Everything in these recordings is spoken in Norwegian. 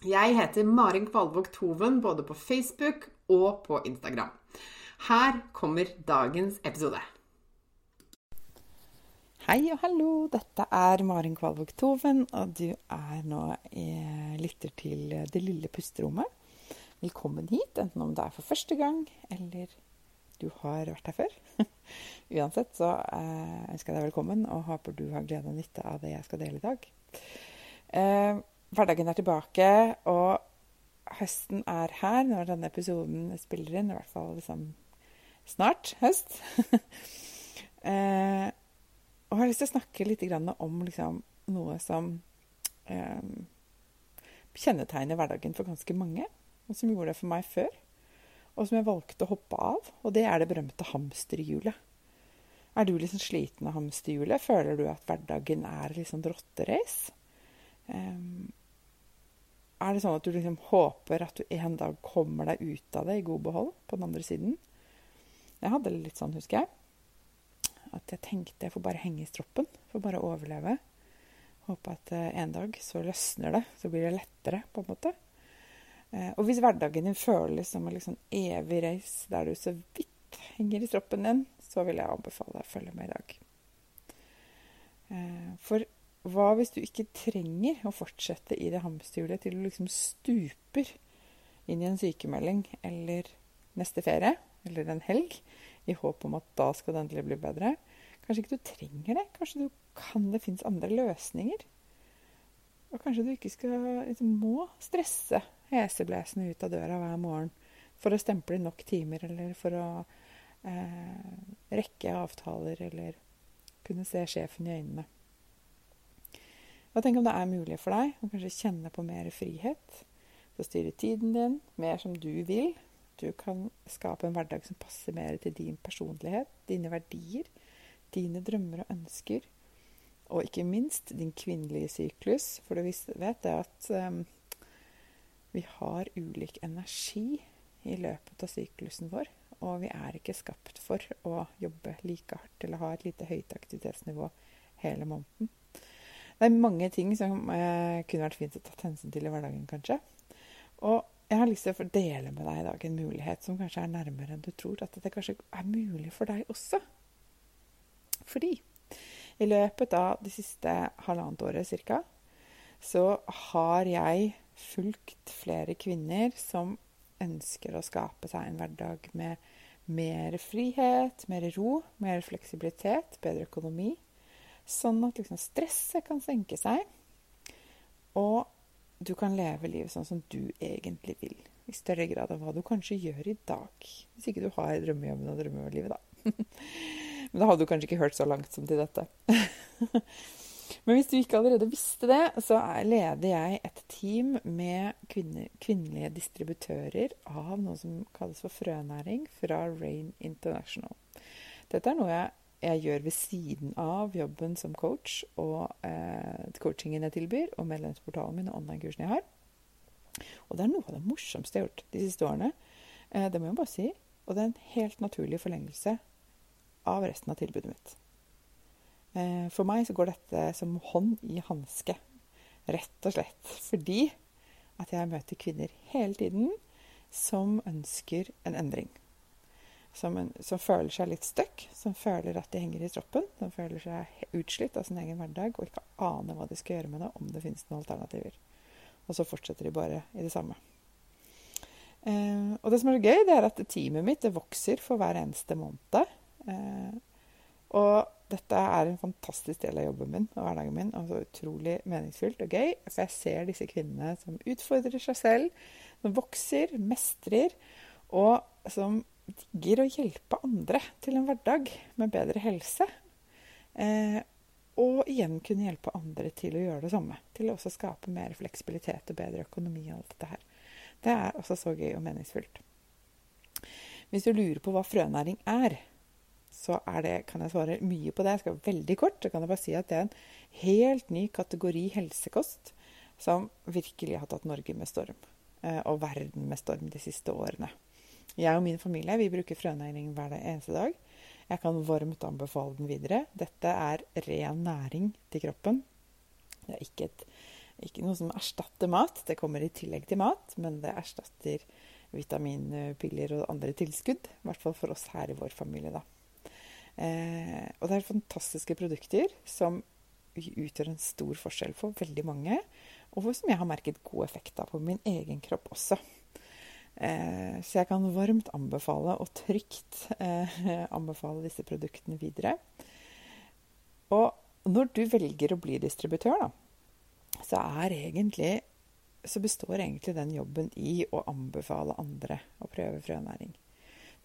Jeg heter Marin Kvalvåg Toven både på Facebook og på Instagram. Her kommer dagens episode. Hei og hallo, dette er Marin Kvalvåg Toven, og du er nå lytter til Det lille pusterommet. Velkommen hit, enten om det er for første gang, eller du har vært her før. Uansett så eh, ønsker jeg deg velkommen, og håper du har glede og nytte av det jeg skal dele i dag. Eh, hverdagen er tilbake, og høsten er her når denne episoden spiller inn. I hvert fall liksom snart høst. eh, og jeg har lyst til å snakke litt om liksom, noe som eh, kjennetegner hverdagen for ganske mange. Og som gjorde det for meg før. Og som jeg valgte å hoppe av. Og det er det berømte hamsterhjulet. Er du liksom sliten av hamsterhjulet? Føler du at hverdagen er liksom rotterace? Um, er det sånn at du liksom håper at du en dag kommer deg ut av det i god behold på den andre siden? Jeg hadde det litt sånn, husker jeg. At jeg tenkte jeg får bare henge i stroppen. Får bare overleve. Håpe at eh, en dag så løsner det. Så blir det lettere, på en måte. Eh, og hvis hverdagen din føles som en liksom evig race der du så vidt henger i stroppen din, så vil jeg anbefale deg å følge med i dag. Eh, for hva hvis du ikke trenger å fortsette i det hamsterhjulet til du liksom stuper inn i en sykemelding eller neste ferie eller en helg i håp om at da skal det endelig bli bedre? Kanskje ikke du trenger det. Kanskje du kan det finnes andre løsninger. Og kanskje du ikke skal, liksom, må stresse heseblesende ut av døra hver morgen for å stemple nok timer, eller for å eh, rekke avtaler, eller kunne se sjefen i øynene. Og tenk om det er mulig for deg å kanskje kjenne på mer frihet. Til å styre tiden din mer som du vil. Du kan skape en hverdag som passer mer til din personlighet, dine verdier, dine drømmer og ønsker. Og ikke minst din kvinnelige syklus. For du vet det at um, vi har ulik energi i løpet av syklusen vår. Og vi er ikke skapt for å jobbe like hardt eller ha et lite høyt aktivitetsnivå hele måneden. Det er mange ting som eh, kunne vært fint å tatt hensyn til i hverdagen, kanskje. Og jeg har lyst til å dele med deg i dag en mulighet som kanskje er nærmere enn du tror. At det kanskje er mulig for deg også. Fordi i løpet av det siste halvannet året ca. så har jeg fulgt flere kvinner som ønsker å skape seg en hverdag med mer frihet, mer ro, mer fleksibilitet, bedre økonomi Sånn at liksom stresset kan senke seg. Og du kan leve livet sånn som du egentlig vil. I større grad av hva du kanskje gjør i dag. Hvis ikke du har drømmejobben og drømmelivet, da. Men da hadde du kanskje ikke hørt så langt som til dette. Men hvis du ikke allerede visste det, så leder jeg et team med kvinne, kvinnelige distributører av noe som kalles for frønæring fra Rain International. Dette er noe jeg jeg gjør ved siden av jobben som coach og eh, coachingen jeg tilbyr, og medlemsportalen min og online-kursen jeg har. Og det er noe av det morsomste jeg har gjort de siste årene. Eh, det må jeg bare si. Og det er en helt naturlig forlengelse av resten av tilbudet mitt. Eh, for meg så går dette som hånd i hanske. Rett og slett fordi at jeg møter kvinner hele tiden som ønsker en endring. Som, en, som føler seg litt stuck, som føler at de henger i troppen. Som føler seg utslitt av sin egen hverdag og ikke aner hva de skal gjøre med det, om det finnes noen alternativer. Og så fortsetter de bare i det samme. Eh, og det som er gøy, det er at teamet mitt vokser for hver eneste måned. Eh, og dette er en fantastisk del av jobben min og hverdagen min. Og så utrolig meningsfylt og gøy. For jeg ser disse kvinnene som utfordrer seg selv, som vokser, mestrer, og som digger å hjelpe andre til en hverdag med bedre helse. Eh, og igjen kunne hjelpe andre til å gjøre det samme. Til å også skape mer fleksibilitet og bedre økonomi og alt dette her. Det er også så gøy og meningsfullt. Hvis du lurer på hva frønæring er, så det, kan jeg svare mye på det. Jeg skal veldig kort. Så kan jeg bare si at det er en helt ny kategori helsekost som virkelig har tatt Norge med storm. Eh, og verden med storm de siste årene. Jeg og min familie vi bruker frønæring hver eneste dag. Jeg kan varmt anbefale den videre. Dette er ren næring til kroppen. Det er ikke, et, ikke noe som erstatter mat. Det kommer i tillegg til mat, men det erstatter vitaminpiller og andre tilskudd. I hvert fall for oss her i vår familie, da. Eh, og det er fantastiske produkter som utgjør en stor forskjell for veldig mange, og som jeg har merket god effekt av på min egen kropp også. Eh, så jeg kan varmt anbefale, og trygt eh, anbefale disse produktene videre. Og når du velger å bli distributør, da, så, egentlig, så består egentlig den jobben i å anbefale andre å prøve frønæring.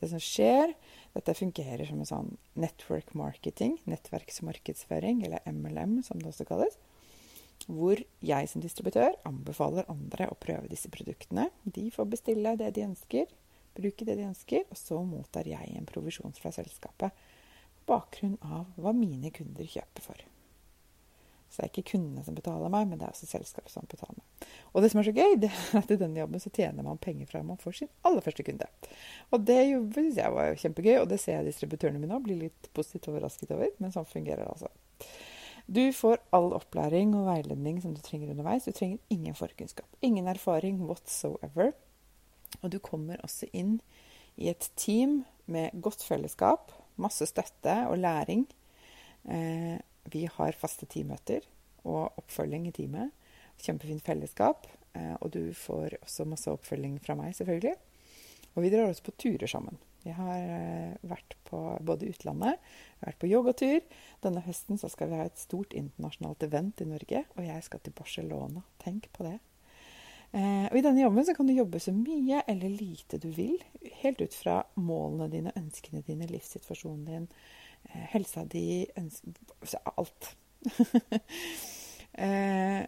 Det som skjer, dette fungerer som en sånn network marketing, nettverksmarkedsføring, eller MLM som det også kalles hvor jeg som distributør anbefaler andre å prøve disse produktene. De får bestille det de ønsker, bruke det de ønsker, og så mottar jeg en provisjon fra selskapet på bakgrunn av hva mine kunder kjøper for. Så det er ikke kundene som betaler meg, men det er også selskapet som betaler meg. Og det som er så gøy, det er at i denne jobben så tjener man penger fra man får sin aller første kunde. Og det syns jeg var kjempegøy, og det ser jeg distributørene mine òg blir litt positivt overrasket over. Men sånn fungerer det altså. Du får all opplæring og veiledning som du trenger underveis. Du trenger ingen forkunnskap. Ingen erfaring whatsoever. Og du kommer også inn i et team med godt fellesskap, masse støtte og læring. Eh, vi har faste teammøter og oppfølging i teamet. Kjempefint fellesskap. Eh, og du får også masse oppfølging fra meg, selvfølgelig. Og vi drar også på turer sammen. Jeg har eh, vært på både utlandet, vært på yogatur. Denne høsten skal vi ha et stort internasjonalt event i Norge, og jeg skal til Barcelona. Tenk på det. Eh, og I denne jobben kan du jobbe så mye eller lite du vil, helt ut fra målene dine, ønskene dine, livssituasjonen din, eh, helsa di, alt. eh,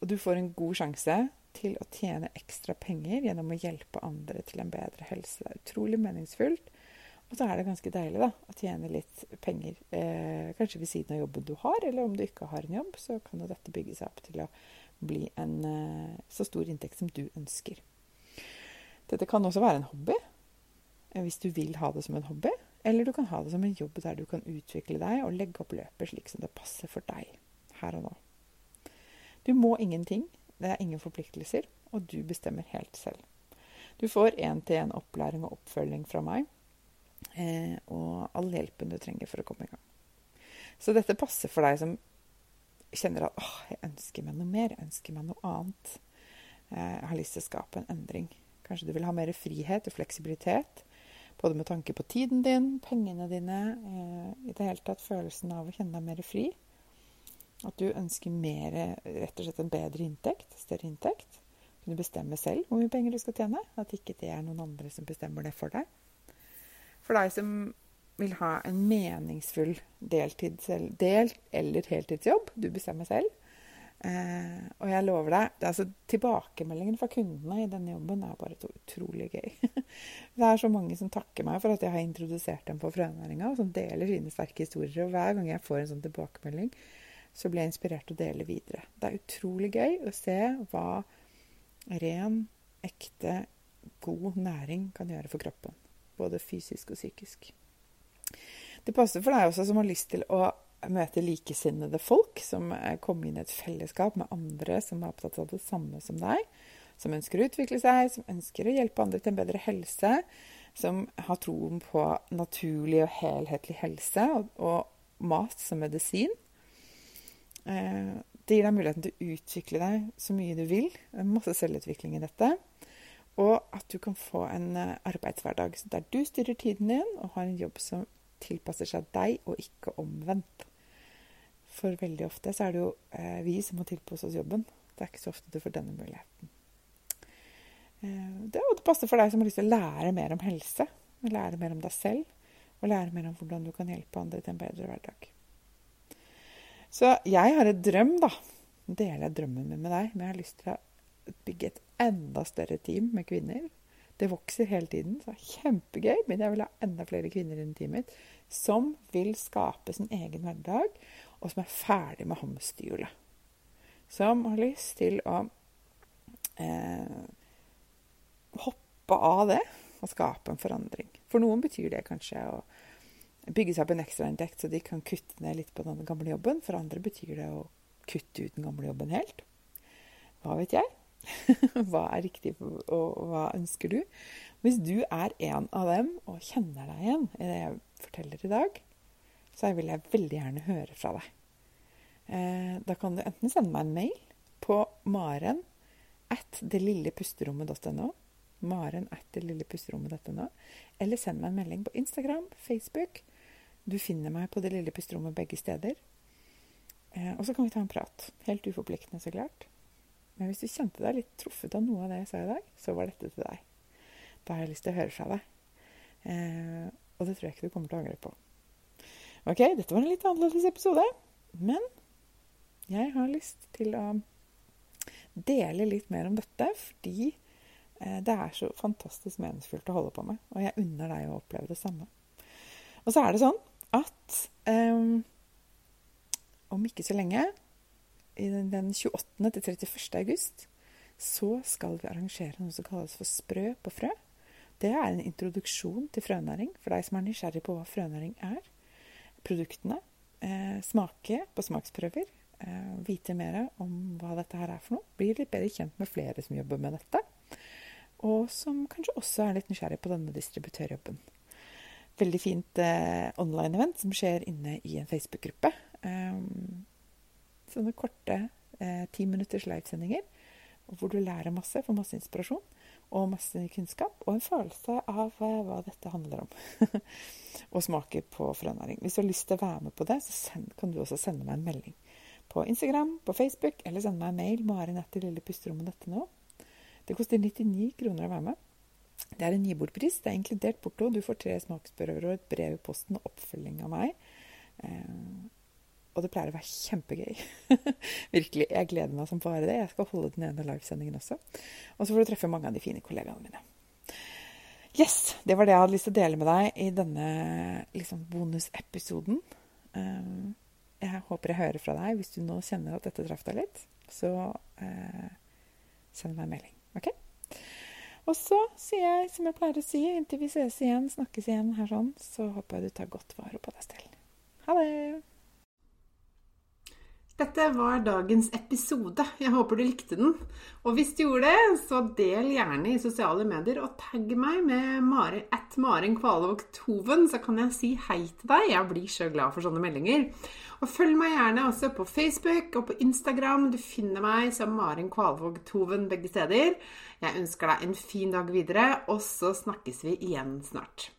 og du får en god sjanse til å tjene ekstra penger gjennom å hjelpe andre til en bedre helse. Det er utrolig meningsfullt. Og så er det ganske deilig da, å tjene litt penger, eh, kanskje ved siden av jobben du har, eller om du ikke har en jobb, så kan jo dette bygge seg opp til å bli en eh, så stor inntekt som du ønsker. Dette kan også være en hobby, eh, hvis du vil ha det som en hobby. Eller du kan ha det som en jobb der du kan utvikle deg og legge opp løpet slik som det passer for deg her og nå. Du må ingenting. Det er ingen forpliktelser, og du bestemmer helt selv. Du får én-til-én opplæring og oppfølging fra meg, eh, og all hjelpen du trenger for å komme i gang. Så dette passer for deg som kjenner at åh, jeg ønsker meg noe mer, jeg ønsker meg noe annet. Eh, jeg har lyst til å skape en endring. Kanskje du vil ha mer frihet og fleksibilitet. Både med tanke på tiden din, pengene dine, eh, i det hele tatt følelsen av å kjenne deg mer fri. At du ønsker mer, rett og slett en bedre inntekt, større inntekt. Kunne bestemme selv hvor mye penger du skal tjene. At ikke det er noen andre som bestemmer det for deg. For deg som vil ha en meningsfull deltid, del- eller heltidsjobb, du bestemmer selv. Eh, og jeg lover deg det er altså Tilbakemeldingen fra kundene i denne jobben er bare utrolig gøy. det er så mange som takker meg for at jeg har introdusert dem for frønæringa, og som deler sine sterke historier. Og hver gang jeg får en sånn tilbakemelding, så blir jeg inspirert til å dele videre. Det er utrolig gøy å se hva ren, ekte, god næring kan gjøre for kroppen. Både fysisk og psykisk. Det passer for deg også som har lyst til å møte likesinnede folk, som kommer inn i et fellesskap med andre som er opptatt av det samme som deg. som ønsker å utvikle seg, som ønsker å hjelpe andre til en bedre helse, som har troen på naturlig og helhetlig helse og, og mat som medisin. Eh, det gir deg muligheten til å utvikle deg så mye du vil. Det er Masse selvutvikling i dette. Og at du kan få en eh, arbeidshverdag der du styrer tiden din og har en jobb som tilpasser seg deg, og ikke omvendt. For veldig ofte så er det jo eh, vi som må tilpasse oss jobben. Det er ikke så ofte du får denne muligheten. Det, det passer for deg som har lyst til å lære mer om helse, lære mer om deg selv, og lære mer om hvordan du kan hjelpe andre til en bedre hverdag. Så jeg har et drøm, da. Deler jeg drømmen min med deg. Men jeg har lyst til å bygge et enda større team med kvinner. Det vokser hele tiden, så det er kjempegøy. Men jeg vil ha enda flere kvinner i teamet mitt som vil skape sin egen hverdag, og som er ferdig med hamsterhjulet. Som har lyst til å eh, hoppe av det og skape en forandring. For noen betyr det kanskje å bygge seg opp en ekstrainntekt så de kan kutte ned litt på den gamle jobben. For andre betyr det å kutte ut den gamle jobben helt. Hva vet jeg? hva er riktig, og hva ønsker du? Hvis du er en av dem og kjenner deg igjen i det jeg forteller i dag, så vil jeg veldig gjerne høre fra deg. Eh, da kan du enten sende meg en mail på maren at delillepusterommet.no maren at delillepusterommet.no, eller send meg en melding på Instagram, Facebook. Du finner meg på Det lille pusterommet begge steder. Eh, og så kan vi ta en prat. Helt uforpliktende, så klart. Men hvis du kjente deg litt truffet av noe av det jeg sa i dag, så var dette til deg. Da har jeg lyst til å høre fra deg. Eh, og det tror jeg ikke du kommer til å angre på. Ok, dette var en litt annerledes episode. Men jeg har lyst til å dele litt mer om dette, fordi eh, det er så fantastisk meningsfullt å holde på med. Og jeg unner deg å oppleve det samme. Og så er det sånn at um, om ikke så lenge den 28. til 31. august så skal vi arrangere noe som kalles for Sprø på frø. Det er en introduksjon til frønæring for deg som er nysgjerrig på hva frønæring er. Produktene. Eh, smake på smaksprøver. Eh, vite mer om hva dette her er for noe. Bli litt bedre kjent med flere som jobber med dette. Og som kanskje også er litt nysgjerrig på denne distributørjobben. Veldig fint eh, online-event som skjer inne i en Facebook-gruppe. Um, sånne korte eh, ti eh, minutters livesendinger hvor du lærer masse, får masse inspirasjon og masse kunnskap og en følelse av eh, hva dette handler om. og smaker på frønæring. Hvis du har lyst til å være med på det, så send, kan du også sende meg en melding på Instagram, på Facebook, eller sende meg en mail. marinettilillepusterommet.no. Det koster 99 kroner å være med. Det er en nybordpris. Det er inkludert porto. Du får tre smaksprøver og et brev i posten og oppfølging av meg. Eh, og det pleier å være kjempegøy. Virkelig. Jeg gleder meg som bare det. Jeg skal holde den ene livesendingen også. Og så får du treffe mange av de fine kollegaene mine. Yes! Det var det jeg hadde lyst til å dele med deg i denne liksom, bonusepisoden. Eh, jeg håper jeg hører fra deg hvis du nå kjenner at dette traff deg litt. Så eh, send meg en melding. OK? Og så sier jeg som jeg pleier å si, inntil vi ses igjen, snakkes igjen her sånn, så håper jeg du tar godt vare på deg selv. Ha det! Dette var dagens episode. Jeg håper du likte den. Og hvis du gjorde det, så del gjerne i sosiale medier og tagg meg med Mari, at Maren Kvalvåg Toven, så kan jeg si hei til deg. Jeg blir så glad for sånne meldinger. Og følg meg gjerne også på Facebook og på Instagram. Du finner meg som Maren Kvalvåg Toven begge steder. Jeg ønsker deg en fin dag videre, og så snakkes vi igjen snart.